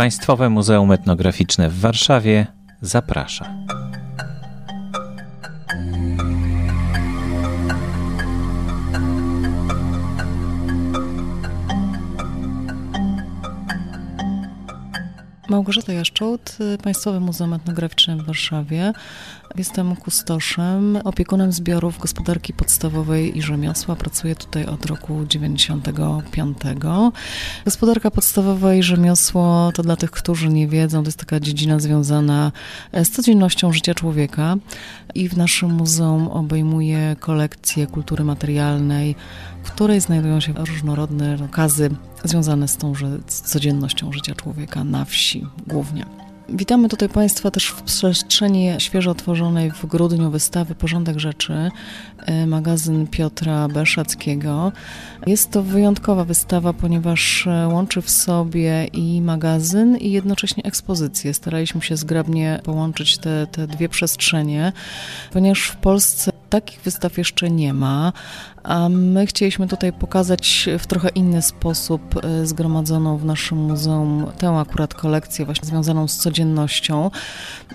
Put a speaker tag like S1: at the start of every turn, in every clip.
S1: Państwowe Muzeum Etnograficzne w Warszawie zaprasza.
S2: Małgorzata Jaszczot, Państwowe Muzeum Etnograficzne w Warszawie. Jestem kustoszem, opiekunem zbiorów gospodarki podstawowej i rzemiosła. Pracuję tutaj od roku 95. Gospodarka podstawowa i rzemiosło to dla tych, którzy nie wiedzą, to jest taka dziedzina związana z codziennością życia człowieka i w naszym muzeum obejmuje kolekcję kultury materialnej, w której znajdują się różnorodne okazy związane z tą codziennością życia człowieka na wsi głównie. Witamy tutaj Państwa też w przestrzeni świeżo otworzonej w grudniu wystawy Porządek Rzeczy, e, magazyn Piotra Beszackiego. Jest to wyjątkowa wystawa, ponieważ e, łączy w sobie i magazyn, i jednocześnie ekspozycję. Staraliśmy się zgrabnie połączyć te, te dwie przestrzenie, ponieważ w Polsce takich wystaw jeszcze nie ma, a my chcieliśmy tutaj pokazać w trochę inny sposób e, zgromadzoną w naszym muzeum tę akurat kolekcję właśnie związaną z codziennością,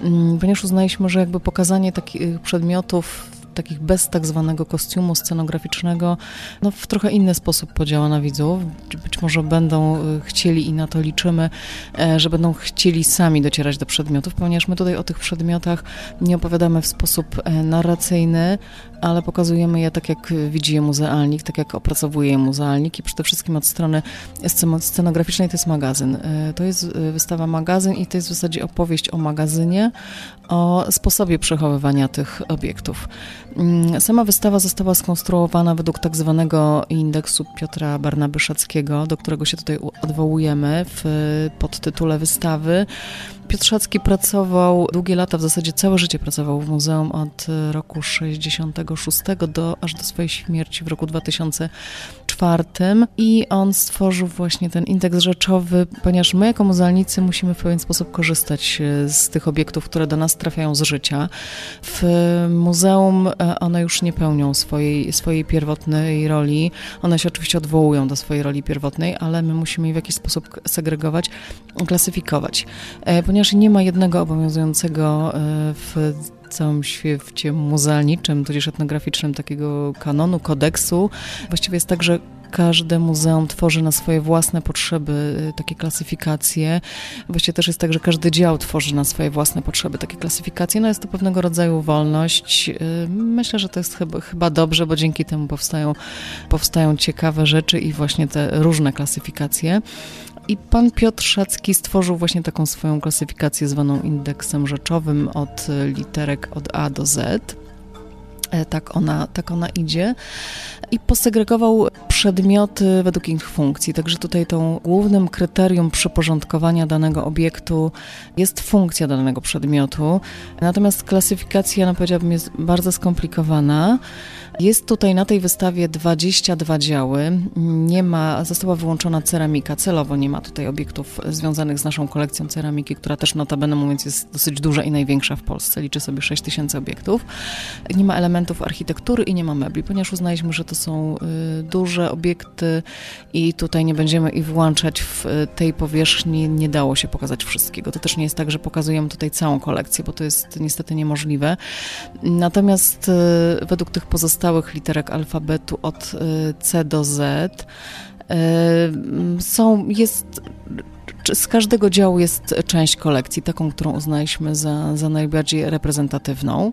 S2: mm, ponieważ uznaliśmy, że jakby pokazanie takich przedmiotów takich bez tak zwanego kostiumu scenograficznego, no w trochę inny sposób podziała na widzów. Być może będą y, chcieli i na to liczymy, e, że będą chcieli sami docierać do przedmiotów, ponieważ my tutaj o tych przedmiotach nie opowiadamy w sposób e, narracyjny, ale pokazujemy je tak, jak widzi je muzealnik, tak jak opracowuje je muzealnik i przede wszystkim od strony scenograficznej to jest magazyn. E, to jest wystawa magazyn i to jest w zasadzie opowieść o magazynie, o sposobie przechowywania tych obiektów. Mm, sama wystawa została skonstruowana według tak zwanego indeksu Piotra Barnabyszackiego, do którego się tutaj odwołujemy w podtytule wystawy. Piotr Szacki pracował długie lata, w zasadzie całe życie pracował w muzeum od roku 66 do, aż do swojej śmierci w roku 2004 i on stworzył właśnie ten indeks rzeczowy, ponieważ my jako muzealnicy musimy w pewien sposób korzystać e, z tych obiektów, które do nas trafiają z życia. W muzeum e, one już nie pełnią swojej, swojej pierwotnej roli. One się oczywiście odwołują do swojej roli pierwotnej, ale my musimy je w jakiś sposób segregować, klasyfikować. Ponieważ ponieważ nie ma jednego obowiązującego e, w całym świecie muzealniczym, tudzież etnograficznym takiego kanonu, kodeksu. Właściwie jest tak, że każde muzeum tworzy na swoje własne potrzeby e, takie klasyfikacje. Właściwie też jest tak, że każdy dział tworzy na swoje własne potrzeby takie klasyfikacje. No jest to pewnego rodzaju wolność. E, myślę, że to jest chyba, chyba dobrze, bo dzięki temu powstają, powstają ciekawe rzeczy i właśnie te różne klasyfikacje. I pan Piotr Szacki stworzył właśnie taką swoją klasyfikację zwaną indeksem rzeczowym od literek od A do Z. E, tak ona, tak ona idzie. I posegregował przedmioty według ich funkcji. Także tutaj tą głównym kryterium przyporządkowania danego obiektu jest funkcja danego przedmiotu. Natomiast klasyfikacja, no powiedziałabym, jest bardzo skomplikowana. Jest tutaj na tej wystawie 22 działy. Nie ma, została wyłączona ceramika celowo, nie ma tutaj obiektów związanych z naszą kolekcją ceramiki, która też notabene mówiąc jest dosyć duża i największa w Polsce, liczy sobie 6 tysięcy obiektów. Nie ma elementów architektury i nie ma mebli, ponieważ uznaliśmy, że to są y, duże obiekty i tutaj nie będziemy ich włączać w y, tej powierzchni, nie dało się pokazać wszystkiego. To też nie jest tak, że pokazujemy tutaj całą kolekcję, bo to jest niestety niemożliwe. Natomiast y, według tych pozostałych literek alfabetu od y, C do Z y, są, jest z każdego działu jest część kolekcji, taką, którą uznaliśmy za, za najbardziej reprezentatywną.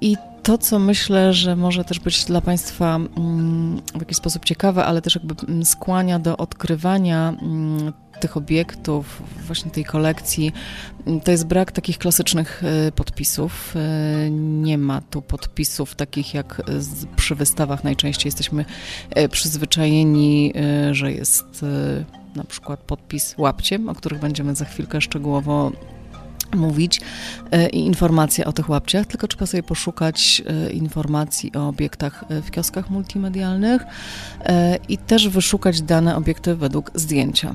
S2: I to, co myślę, że może też być dla Państwa mm, w jakiś sposób ciekawe, ale też jakby mm, skłania do odkrywania mm, tych obiektów, właśnie tej kolekcji, to jest brak takich klasycznych e, podpisów. E, nie ma tu podpisów takich jak przy wystawach najczęściej jesteśmy przyzwyczajeni, że jest na przykład podpis łapciem, o których będziemy za chwilkę szczegółowo mówić i informacje o tych łapciach, tylko trzeba sobie poszukać informacji o obiektach w kioskach multimedialnych i też wyszukać dane obiekty według zdjęcia.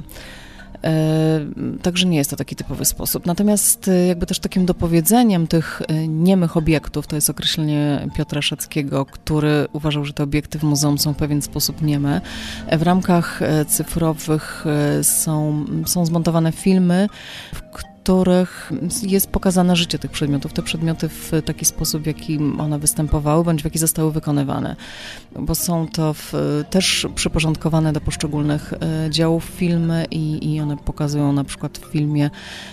S2: Także nie jest to taki typowy sposób. Natomiast jakby też takim dopowiedzeniem tych niemych obiektów, to jest określenie Piotra Szackiego, który uważał, że te obiekty w muzeum są w pewien sposób nieme. W ramkach cyfrowych są, są zmontowane filmy, w których jest pokazane życie tych przedmiotów, te przedmioty w taki sposób, w jaki one występowały, bądź w jaki zostały wykonywane, bo są to w, też przyporządkowane do poszczególnych e, działów filmy i, i one pokazują na przykład w filmie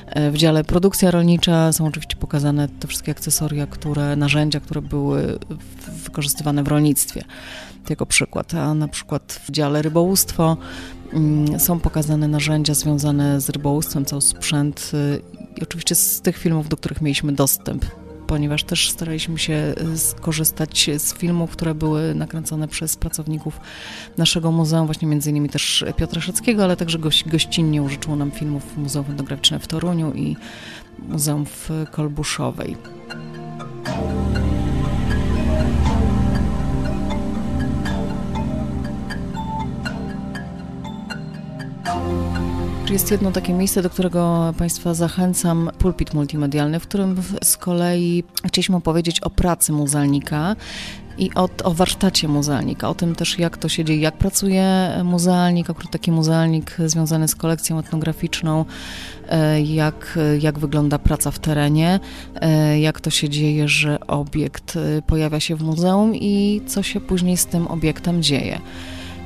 S2: e, w dziale produkcja rolnicza. Są oczywiście pokazane te wszystkie akcesoria, które, narzędzia, które były wykorzystywane w rolnictwie jako przykład, a na przykład w dziale rybołówstwo są pokazane narzędzia związane z rybołówstwem, cały sprzęt y, i oczywiście z tych filmów, do których mieliśmy dostęp ponieważ też staraliśmy się y, skorzystać z filmów, które były nakręcone przez pracowników naszego muzeum, właśnie między innymi też Piotra Szackiego, ale także goś, gościnnie użyczyło nam filmów Muzeum Fotograficzne w Toruniu i Muzeum w Kolbuszowej. Jest jedno takie miejsce, do którego Państwa zachęcam, pulpit multimedialny, w którym z kolei chcieliśmy opowiedzieć o pracy muzealnika i o, o warsztacie muzealnika, o tym też jak to się dzieje, jak pracuje muzealnik, akurat taki muzealnik związany z kolekcją etnograficzną, e, jak, jak wygląda praca w terenie, e, jak to się dzieje, że obiekt e, pojawia się w muzeum i co się później z tym obiektem dzieje.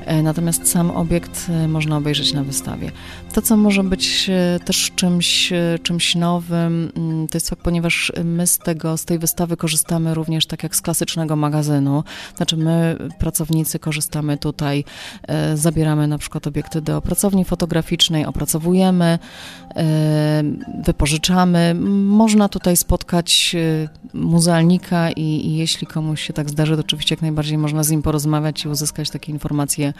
S2: E, natomiast sam obiekt e, można obejrzeć na wystawie. To, co może być e, też czymś, czymś nowym, mm, to jest fakt, ponieważ my z tego, z tej wystawy korzystamy również tak jak z klasycznego magazynu. Znaczy my, pracownicy, korzystamy tutaj, zabieramy na przykład obiekty do pracowni fotograficznej, opracowujemy, wypożyczamy. Można tutaj spotkać muzealnika i, i jeśli komuś się tak zdarzy, to oczywiście jak najbardziej można z nim porozmawiać i uzyskać takie informacje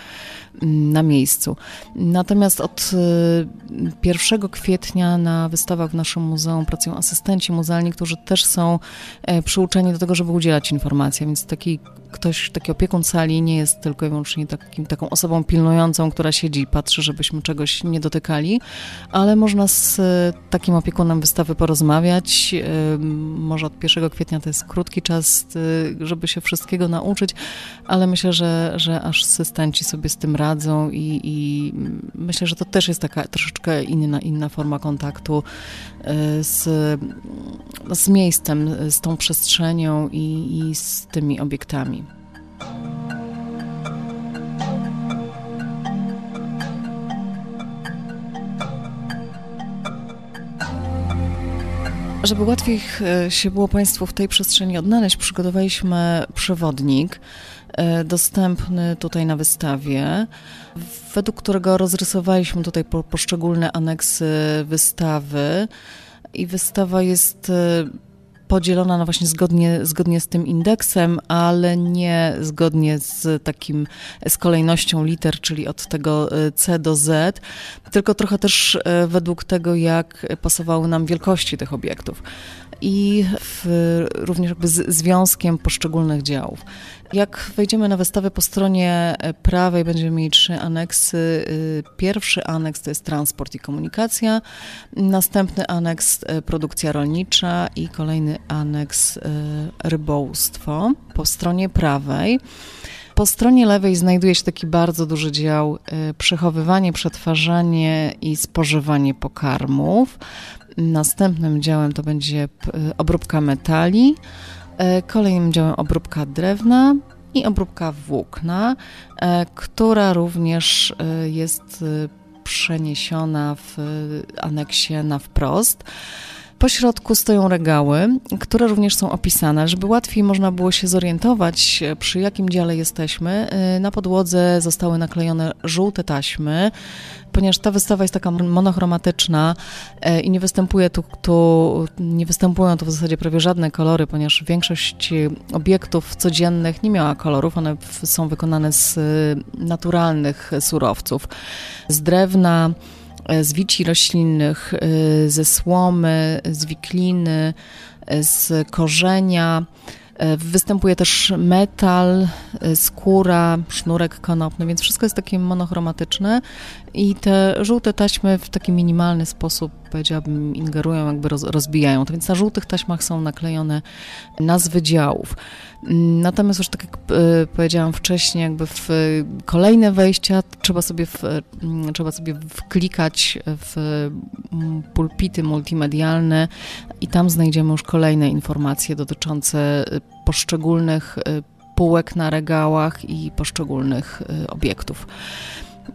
S2: na miejscu. Natomiast od 1 y, kwietnia na wystawach w naszym muzeum pracują asystenci muzealni, którzy też są e, przyuczeni do tego, żeby udzielać informacji, więc taki ktoś, taki opiekun sali nie jest tylko i wyłącznie takim, taką osobą pilnującą, która siedzi i patrzy, żebyśmy czegoś nie dotykali, ale można z e, takim opiekunem wystawy porozmawiać. E, może od 1 kwietnia to jest krótki czas, żeby się wszystkiego nauczyć, ale myślę, że, że aż asystenci sobie z tym radzą i, i myślę, że to też jest taka troszeczkę inna, inna forma kontaktu z, z miejscem, z tą przestrzenią i, i z tymi obiektami. Żeby łatwiej e, się było Państwu w tej przestrzeni odnaleźć, przygotowaliśmy przewodnik e, dostępny tutaj na wystawie, według którego rozrysowaliśmy tutaj poszczególne aneksy wystawy. I wystawa jest e, podzielona no właśnie zgodnie, zgodnie z tym indeksem, ale nie zgodnie z takim, z kolejnością liter, czyli od tego e, C do Z, tylko trochę też e, według tego, jak pasowały nam wielkości tych obiektów i w, również jakby z związkiem poszczególnych działów. Jak wejdziemy na wystawę po stronie prawej, będziemy mieli trzy aneksy. Pierwszy aneks to jest transport i komunikacja, następny aneks produkcja rolnicza i kolejny aneks y, rybołówstwo. Po stronie prawej po stronie lewej znajduje się taki bardzo duży dział przechowywanie, przetwarzanie i spożywanie pokarmów. Następnym działem to będzie obróbka metali, e, kolejnym działem obróbka drewna i obróbka włókna, e, która również e, jest przeniesiona w aneksie na wprost. Po środku stoją regały, które również są opisane, żeby łatwiej można było się zorientować, przy jakim dziale jesteśmy. Na podłodze zostały naklejone żółte taśmy, ponieważ ta wystawa jest taka monochromatyczna e, i nie występuje tu, tu, nie występują tu w zasadzie prawie żadne kolory, ponieważ większość obiektów codziennych nie miała kolorów, one są wykonane z naturalnych surowców, z drewna, e, z wici roślinnych, e, ze słomy, z wikliny, z korzenia, Występuje też metal, skóra, sznurek konopny, więc wszystko jest takie monochromatyczne. I te żółte taśmy w taki minimalny sposób, powiedziałabym, ingerują, jakby rozbijają to, więc na żółtych taśmach są naklejone nazwy działów. Natomiast już tak jak e, powiedziałam wcześniej, jakby w kolejne wejścia trzeba sobie, w, mm, trzeba sobie wklikać w mm, pulpity multimedialne i tam znajdziemy już kolejne informacje dotyczące poszczególnych e, półek na regałach i poszczególnych e, obiektów.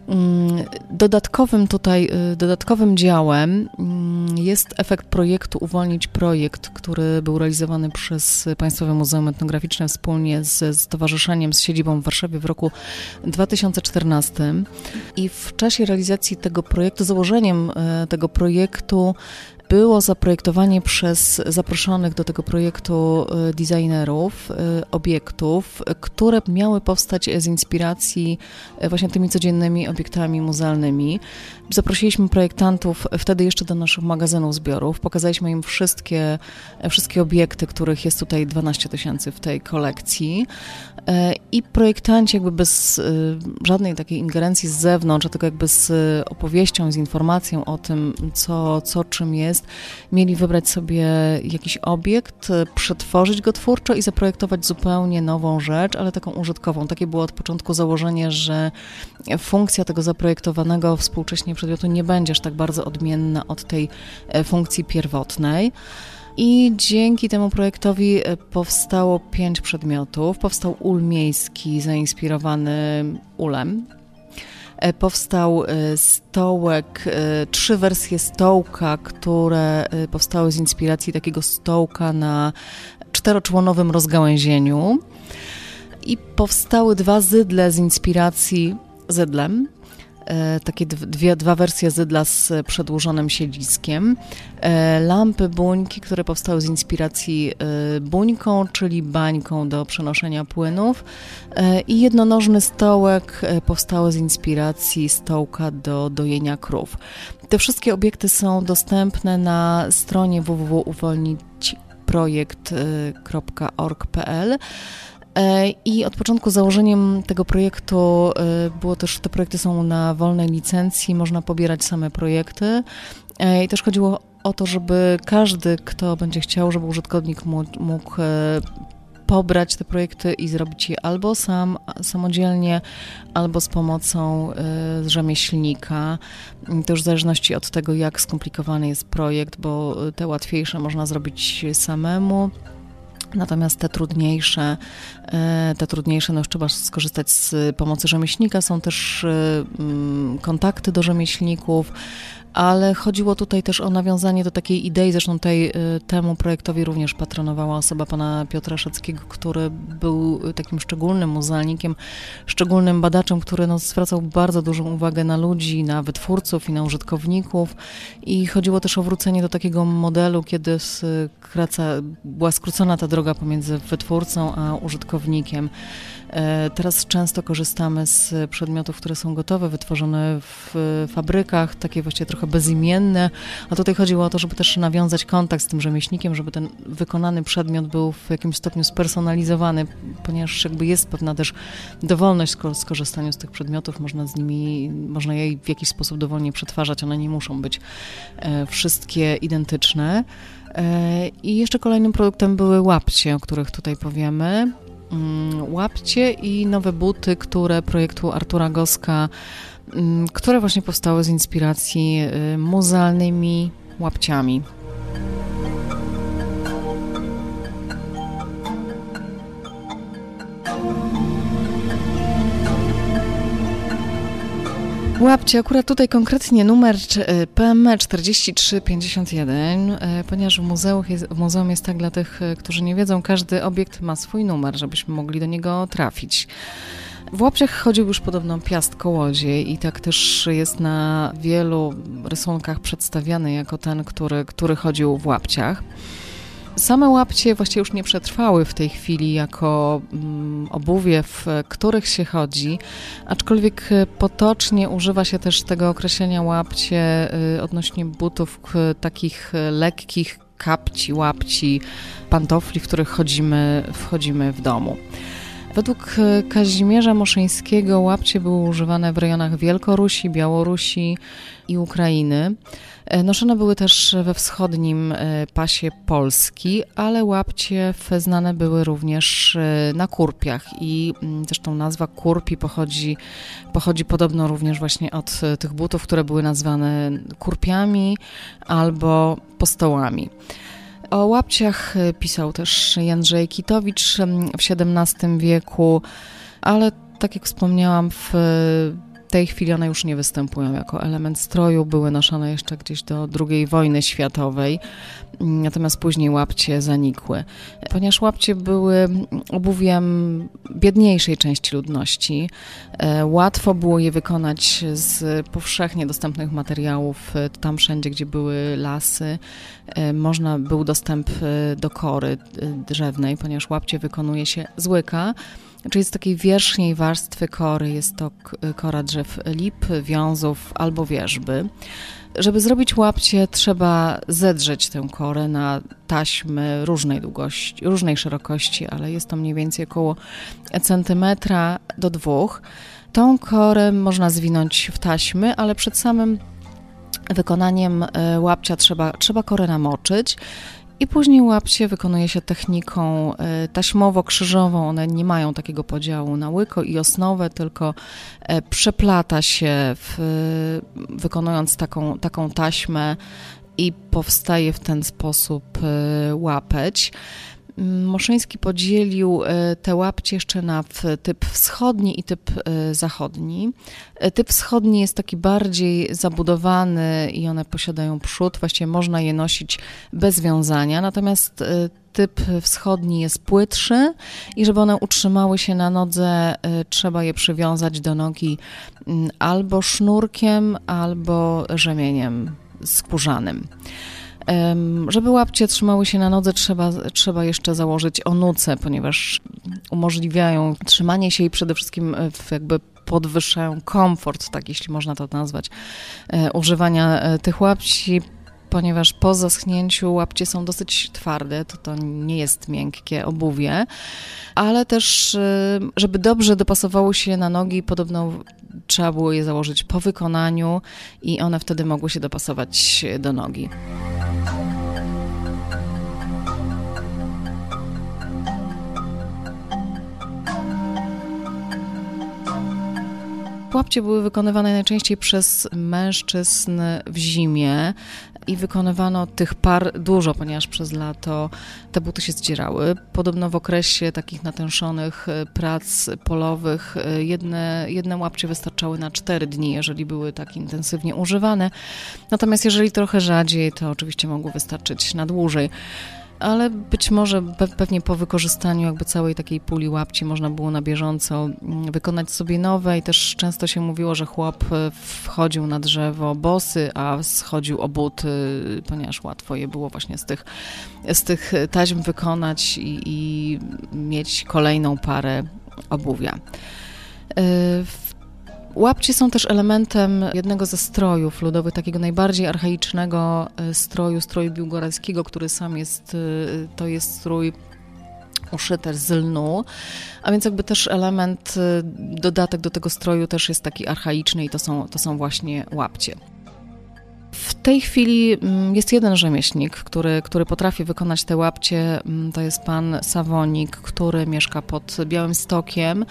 S2: Mm, dodatkowym tutaj, y, dodatkowym działem mm, jest efekt projektu Uwolnić Projekt, który był realizowany przez Państwowe Muzeum Etnograficzne wspólnie z Stowarzyszeniem z siedzibą w Warszawie w roku 2014. I w czasie realizacji tego projektu, założeniem y, tego projektu było zaprojektowanie przez zaproszonych do tego projektu y, designerów y, obiektów, które miały powstać z inspiracji y, właśnie tymi codziennymi obiektami muzealnymi. Zaprosiliśmy projektantów wtedy jeszcze do naszych magazynów zbiorów, pokazaliśmy im wszystkie, wszystkie obiekty, których jest tutaj 12 tysięcy w tej kolekcji i projektanci jakby bez żadnej takiej ingerencji z zewnątrz, a tylko jakby z opowieścią, z informacją o tym, co, co czym jest, mieli wybrać sobie jakiś obiekt, przetworzyć go twórczo i zaprojektować zupełnie nową rzecz, ale taką użytkową. Takie było od początku założenie, że funkcja tego zaprojektowanego współcześnie przedmiotu nie będzie aż tak bardzo odmienna od tej e, funkcji pierwotnej. I dzięki temu projektowi e, powstało pięć przedmiotów. Powstał ul miejski zainspirowany ulem, powstał e, stołek, e, trzy wersje stołka, które powstały z inspiracji takiego stołka na czteroczłonowym rozgałęzieniu. I powstały dwa zydle z inspiracji zydlem. E, takie dwie, dwa wersje zydla z przedłużonym siedziskiem, e, lampy buńki, które powstały z inspiracji e, buńką, czyli bańką do przenoszenia płynów. I jednonożny stołek powstały z inspiracji stołka do dojenia krów. Te wszystkie obiekty są dostępne na stronie www.uwolnićprojekt.org.pl I od początku założeniem tego projektu e, było też, te projekty są na wolnej licencji, można pobierać same projekty. E, I też chodziło o to, żeby każdy, kto będzie chciał, żeby użytkownik mógł pobrać te projekty i zrobić je albo sam, samodzielnie, albo z pomocą y, rzemieślnika. To już w zależności od tego, jak skomplikowany jest projekt, bo te łatwiejsze można zrobić samemu, Natomiast te trudniejsze, e, te trudniejsze, no już trzeba skorzystać z pomocy rzemieślnika. Są też e, kontakty do rzemieślników, ale chodziło tutaj też o nawiązanie do takiej idei, zresztą tej, y, temu projektowi również patronowała osoba pana Piotra Szackiego, który był takim szczególnym muzealnikiem, szczególnym badaczem, który no, zwracał bardzo dużą uwagę na ludzi, na wytwórców i na użytkowników i chodziło też o wrócenie do takiego modelu, kiedy skraca, była skrócona ta droga pomiędzy wytwórcą a użytkownikiem. E, teraz często korzystamy z przedmiotów, które są gotowe, wytworzone w fabrykach, takie właściwie trochę bezimienne, a tutaj chodziło o to, żeby też nawiązać kontakt z tym rzemieślnikiem, żeby ten wykonany przedmiot był w jakimś stopniu spersonalizowany, ponieważ jakby jest pewna też dowolność w skorzystaniu z tych przedmiotów, można z nimi, można je w jakiś sposób dowolnie przetwarzać, one nie muszą być e, wszystkie identyczne. E, I jeszcze kolejnym produktem były łapcie, o których tutaj powiemy. Mm, łapcie i nowe buty, które projektu Artura Goska, mm, które właśnie powstały z inspiracji y, muzealnymi łapciami. Łapcie akurat tutaj konkretnie numer PME 4351, ponieważ w muzeum, jest, w muzeum jest tak dla tych, e, którzy nie wiedzą, każdy obiekt ma swój numer, żebyśmy mogli do niego trafić. W Łapciach chodził już podobno piast kołodziej i tak też jest na wielu rysunkach przedstawiany jako ten, który, który chodził w Łapciach. Same łapcie właściwie już nie przetrwały w tej chwili jako mm, obuwie, w których się chodzi, aczkolwiek e, potocznie używa się też tego określenia łapcie y, odnośnie butów takich e, lekkich, kapci, łapci, pantofli, w których chodzimy, wchodzimy w domu. Według Kazimierza Moszyńskiego łapcie były używane w rejonach Wielkorusi, Białorusi i Ukrainy. E, noszone były też we wschodnim e, pasie Polski, ale łapcie znane były również e, na kurpiach i mm, zresztą nazwa kurpi pochodzi, pochodzi podobno również właśnie od tych butów, które były nazwane kurpiami albo postołami. O łapciach pisał też Jędrzej Kitowicz w XVII wieku, ale tak jak wspomniałam, w tej chwili one już nie występują jako element stroju, były noszone jeszcze gdzieś do II wojny światowej, natomiast później łapcie zanikły. Ponieważ łapcie były obuwiem biedniejszej części ludności, e, łatwo było je wykonać z powszechnie dostępnych materiałów, e, tam wszędzie, gdzie były lasy, e, można był dostęp do kory drzewnej, ponieważ łapcie wykonuje się z łyka, Czyli z takiej wierzchniej warstwy kory jest to kora drzew lip, wiązów albo wierzby. Żeby zrobić łapcie, trzeba zedrzeć tę korę na taśmy różnej długości, różnej szerokości, ale jest to mniej więcej około centymetra do dwóch. Tą korę można zwinąć w taśmy, ale przed samym wykonaniem e, łapcia trzeba, trzeba korę namoczyć i później łapcie wykonuje się techniką e, taśmowo-krzyżową. One nie mają takiego podziału na łyko i osnowę, tylko e, przeplata się, w, wykonując taką, taką taśmę i powstaje w ten sposób e, łapeć. Moszyński podzielił e, te łapcie jeszcze na typ wschodni i typ e, zachodni. E, typ wschodni jest taki bardziej zabudowany i one posiadają przód, właściwie można je nosić bez wiązania, natomiast typ wschodni jest płytszy i żeby one utrzymały się na nodze, trzeba je przywiązać do nogi albo sznurkiem, albo rzemieniem skórzanym. Żeby łapcie trzymały się na nodze, trzeba, trzeba jeszcze założyć onuce, ponieważ umożliwiają trzymanie się i przede wszystkim e, jakby podwyższają komfort, tak jeśli można to nazwać, e, używania e, tych łapci, ponieważ po zaschnięciu łapcie są dosyć twarde, to to nie jest miękkie obuwie, ale też, żeby dobrze dopasowało się na nogi, podobno trzeba było je założyć po wykonaniu i one wtedy mogły się dopasować do nogi. Łapcie były wykonywane najczęściej przez mężczyzn w zimie i wykonywano tych par dużo, ponieważ przez lato te buty się zdzierały. Podobno w okresie takich natężonych e, prac polowych e, jedne, jedne łapcie wystarczały na cztery dni, jeżeli były tak intensywnie używane. Natomiast jeżeli trochę rzadziej, to oczywiście mogło wystarczyć na dłużej ale być może pewnie po wykorzystaniu jakby całej takiej puli łapci można było na bieżąco mm, wykonać sobie nowe i też często się mówiło, że chłop e, wchodził na drzewo bosy, a schodził o buty, ponieważ łatwo je było właśnie z tych, z tych taśm wykonać i, i mieć kolejną parę obuwia. E, w Łapcie są też elementem jednego ze strojów ludowych, takiego najbardziej archaicznego e, stroju, stroju biłgoradzkiego, który sam jest, e, to jest strój uszyte z lnu, a więc jakby też element, e, dodatek do tego stroju też jest taki archaiczny i to są, to są właśnie łapcie. W tej chwili mm, jest jeden rzemieślnik, który, który potrafi wykonać te łapcie. Mm, to jest pan Sawonik, który mieszka pod Białym Stokiem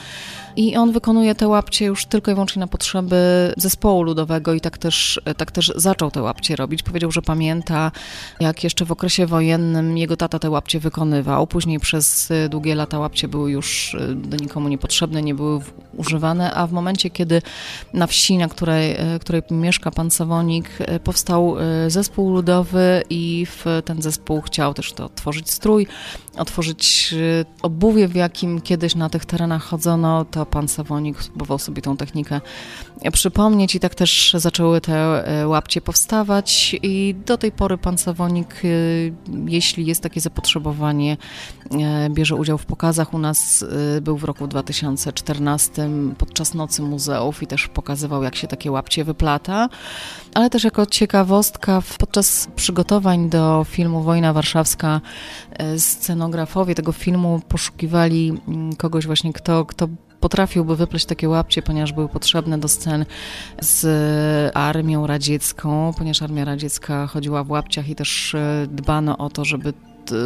S2: i on wykonuje te łapcie już tylko i wyłącznie na potrzeby zespołu ludowego i tak też, tak też zaczął te łapcie robić. Powiedział, że pamięta, jak jeszcze w okresie wojennym jego tata te łapcie wykonywał. Później przez długie lata łapcie były już y, nikomu niepotrzebne, nie były używane, a w momencie, kiedy na wsi, na której, y, której mieszka pan Sawonik, y, powstał zespół ludowy i w ten zespół chciał też to tworzyć strój, otworzyć y, obuwie, w jakim kiedyś na tych terenach chodzono, to pan Sawonik spróbował sobie tą technikę przypomnieć i tak też zaczęły te y, łapcie powstawać i do tej pory pan Sawonik, y, jeśli jest takie zapotrzebowanie, bierze udział w pokazach. U nas był w roku 2014 podczas Nocy Muzeów i też pokazywał, jak się takie łapcie wyplata, ale też jako ciekawostka podczas przygotowań do filmu Wojna Warszawska scenografowie tego filmu poszukiwali mm, kogoś właśnie, kto, kto potrafiłby wypleść takie łapcie, ponieważ były potrzebne do scen z armią radziecką, ponieważ armia radziecka chodziła w łapciach i też e, dbano o to, żeby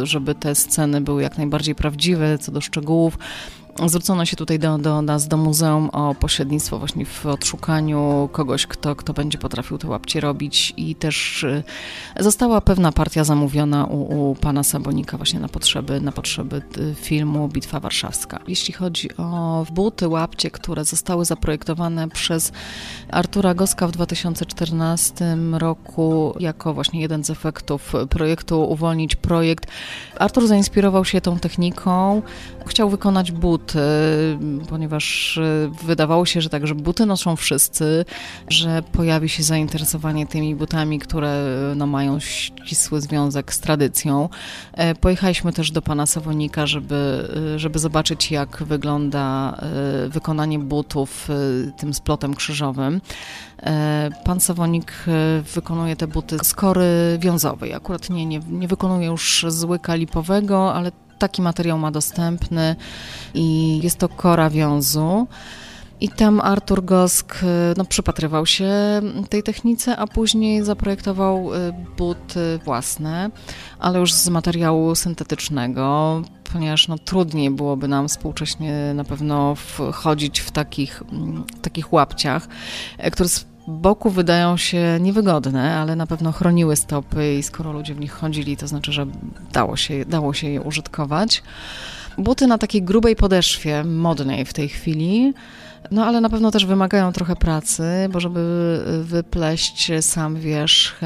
S2: żeby te sceny były jak najbardziej prawdziwe co do szczegółów. Zwrócono się tutaj do, do nas, do muzeum o pośrednictwo właśnie w odszukaniu kogoś, kto, kto będzie potrafił te łapcie robić. I też y, została pewna partia zamówiona u, u pana Sabonika właśnie na potrzeby, na potrzeby y, filmu Bitwa Warszawska. Jeśli chodzi o buty, łapcie, które zostały zaprojektowane przez Artura Goska w 2014 roku jako właśnie jeden z efektów projektu Uwolnić Projekt, Artur zainspirował się tą techniką, chciał wykonać but ponieważ e, wydawało się, że tak, że buty noszą wszyscy, że pojawi się zainteresowanie tymi butami, które no, mają ścisły związek z tradycją. E, pojechaliśmy też do pana Sawonika, żeby, e, żeby zobaczyć, jak wygląda wykonanie butów tym splotem krzyżowym. Pan Sawonik wykonuje te buty z kory wiązowej. Akurat nie, nie, nie wykonuje już z łyka lipowego, ale taki materiał ma dostępny i jest to kora wiązu. I tam Artur Gosk no, przypatrywał się tej technice, a później zaprojektował y, buty własne, ale już z materiału syntetycznego, ponieważ no, trudniej byłoby nam współcześnie na pewno wchodzić w takich, w takich łapciach, e, które boku wydają się niewygodne, ale na pewno chroniły stopy i skoro ludzie w nich chodzili, to znaczy, że dało się, dało się je użytkować. Buty na takiej grubej podeszwie, modnej w tej chwili, no ale na pewno też wymagają trochę pracy, bo żeby wypleść sam wierzch,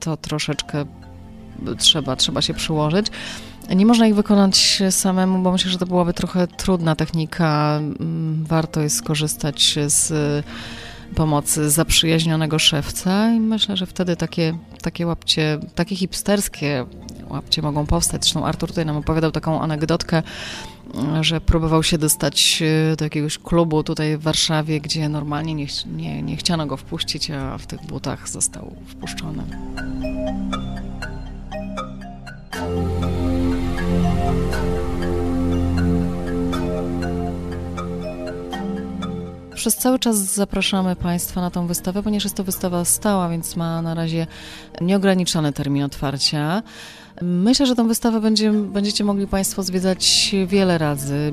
S2: to troszeczkę trzeba, trzeba się przyłożyć. Nie można ich wykonać samemu, bo myślę, że to byłaby trochę trudna technika. Mm, warto jest skorzystać z pomocy zaprzyjaźnionego szewca i myślę, że wtedy takie, takie łapcie, takie hipsterskie łapcie mogą powstać. Zresztą Artur tutaj nam opowiadał taką anegdotkę, że próbował się dostać e, do jakiegoś klubu tutaj w Warszawie, gdzie normalnie nie, nie, nie chciano go wpuścić, a w tych butach został wpuszczony. Przez cały czas zapraszamy Państwa na tą wystawę, ponieważ jest to wystawa stała, więc ma na razie nieograniczony termin otwarcia. Myślę, że tę wystawę będzie, będziecie mogli Państwo zwiedzać wiele razy,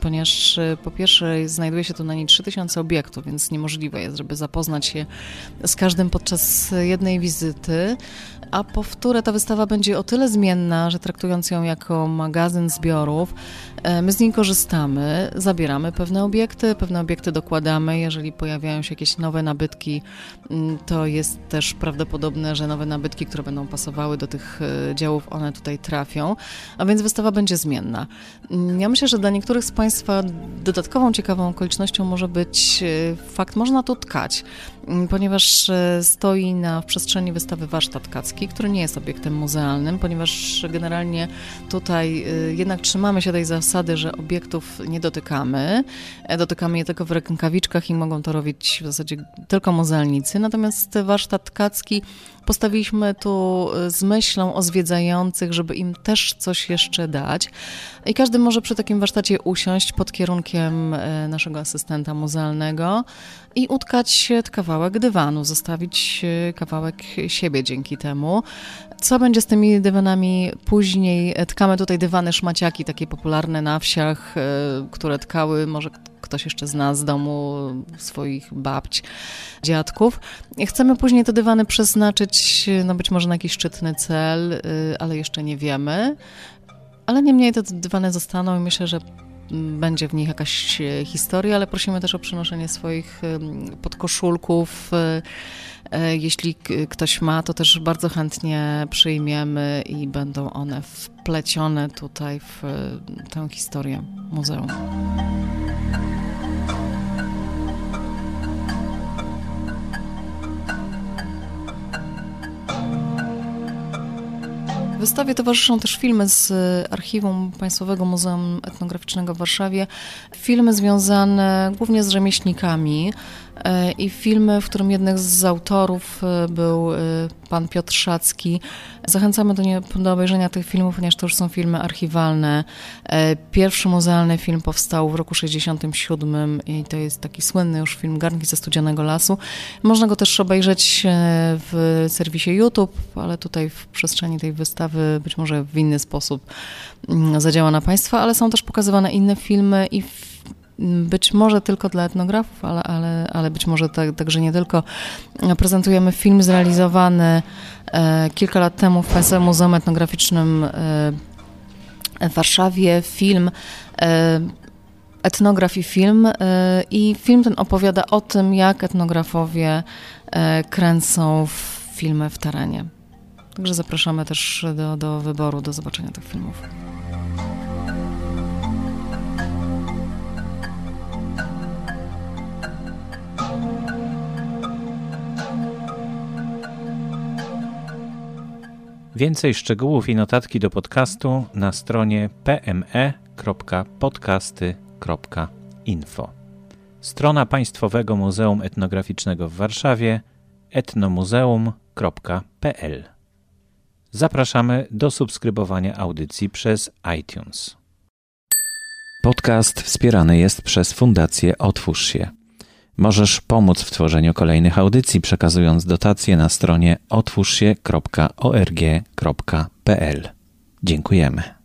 S2: ponieważ e, po pierwsze znajduje się tu na niej 3000 obiektów, więc niemożliwe jest, żeby zapoznać się z każdym podczas jednej wizyty. A po wtóre ta wystawa będzie o tyle zmienna, że traktując ją jako magazyn zbiorów, e, my z niej korzystamy, zabieramy pewne obiekty, pewne obiekty dokładamy. Jeżeli pojawiają się jakieś nowe nabytki, to jest też prawdopodobne, że nowe nabytki, które będą pasowały do tych e, one tutaj trafią. A więc wystawa będzie zmienna. Ja myślę, że dla niektórych z Państwa dodatkową ciekawą okolicznością może być e, fakt, można tu tkać, ponieważ stoi na w przestrzeni wystawy warsztat kacki który nie jest obiektem muzealnym, ponieważ generalnie tutaj y, jednak trzymamy się tej zasady, że obiektów nie dotykamy. E, dotykamy je tylko w rękawiczkach i mogą to robić w zasadzie tylko muzealnicy. Natomiast warsztat tkacki postawiliśmy tu z myślą o zwiedzających, żeby im też coś jeszcze dać. I każdy może przy takim warsztacie usiąść pod kierunkiem y, naszego asystenta muzealnego i utkać kawałek dywanu, zostawić y, kawałek siebie dzięki temu. Co będzie z tymi dywanami później? Tkamy tutaj dywany szmaciaki, takie popularne na wsiach, które tkały może ktoś jeszcze zna z domu swoich babć, dziadków. Chcemy później te dywany przeznaczyć, no być może na jakiś szczytny cel, y, ale jeszcze nie wiemy. Ale niemniej te dywany zostaną i myślę, że będzie w nich jakaś historia, ale prosimy też o przynoszenie swoich podkoszulków. Jeśli ktoś ma, to też bardzo chętnie przyjmiemy i będą one wplecione tutaj w tę historię muzeum. Wystawie towarzyszą też filmy z Archiwum Państwowego Muzeum Etnograficznego w Warszawie. Filmy związane głównie z rzemieślnikami, i filmy, w którym jednym z autorów e, był e, pan Piotr Szacki. Zachęcamy do, nie, do obejrzenia tych filmów, ponieważ to już są filmy archiwalne. Pierwszy muzealny film powstał w roku 67 i to jest taki słynny już film Garnki ze Studzianego Lasu. Można go też obejrzeć w serwisie YouTube, ale tutaj w przestrzeni tej wystawy być może w inny sposób mm, zadziała na Państwa, ale są też pokazywane inne filmy i być może tylko dla etnografów, ale, ale, ale być może tak, także nie tylko. Prezentujemy film zrealizowany e, kilka lat temu w Państwowym Muzeum Etnograficznym e, w Warszawie. Film e, etnografii film i film ten opowiada o tym, jak etnografowie kręcą filmy w terenie. Także zapraszamy też do, do wyboru, do zobaczenia tych filmów.
S1: Więcej szczegółów i notatki do podcastu na stronie pme.podcasty.info. Strona Państwowego Muzeum Etnograficznego w Warszawie etnomuzeum.pl. Zapraszamy do subskrybowania audycji przez iTunes. Podcast wspierany jest przez Fundację Otwórz się. Możesz pomóc w tworzeniu kolejnych audycji, przekazując dotacje na stronie otwórzsie.org.pl. Dziękujemy.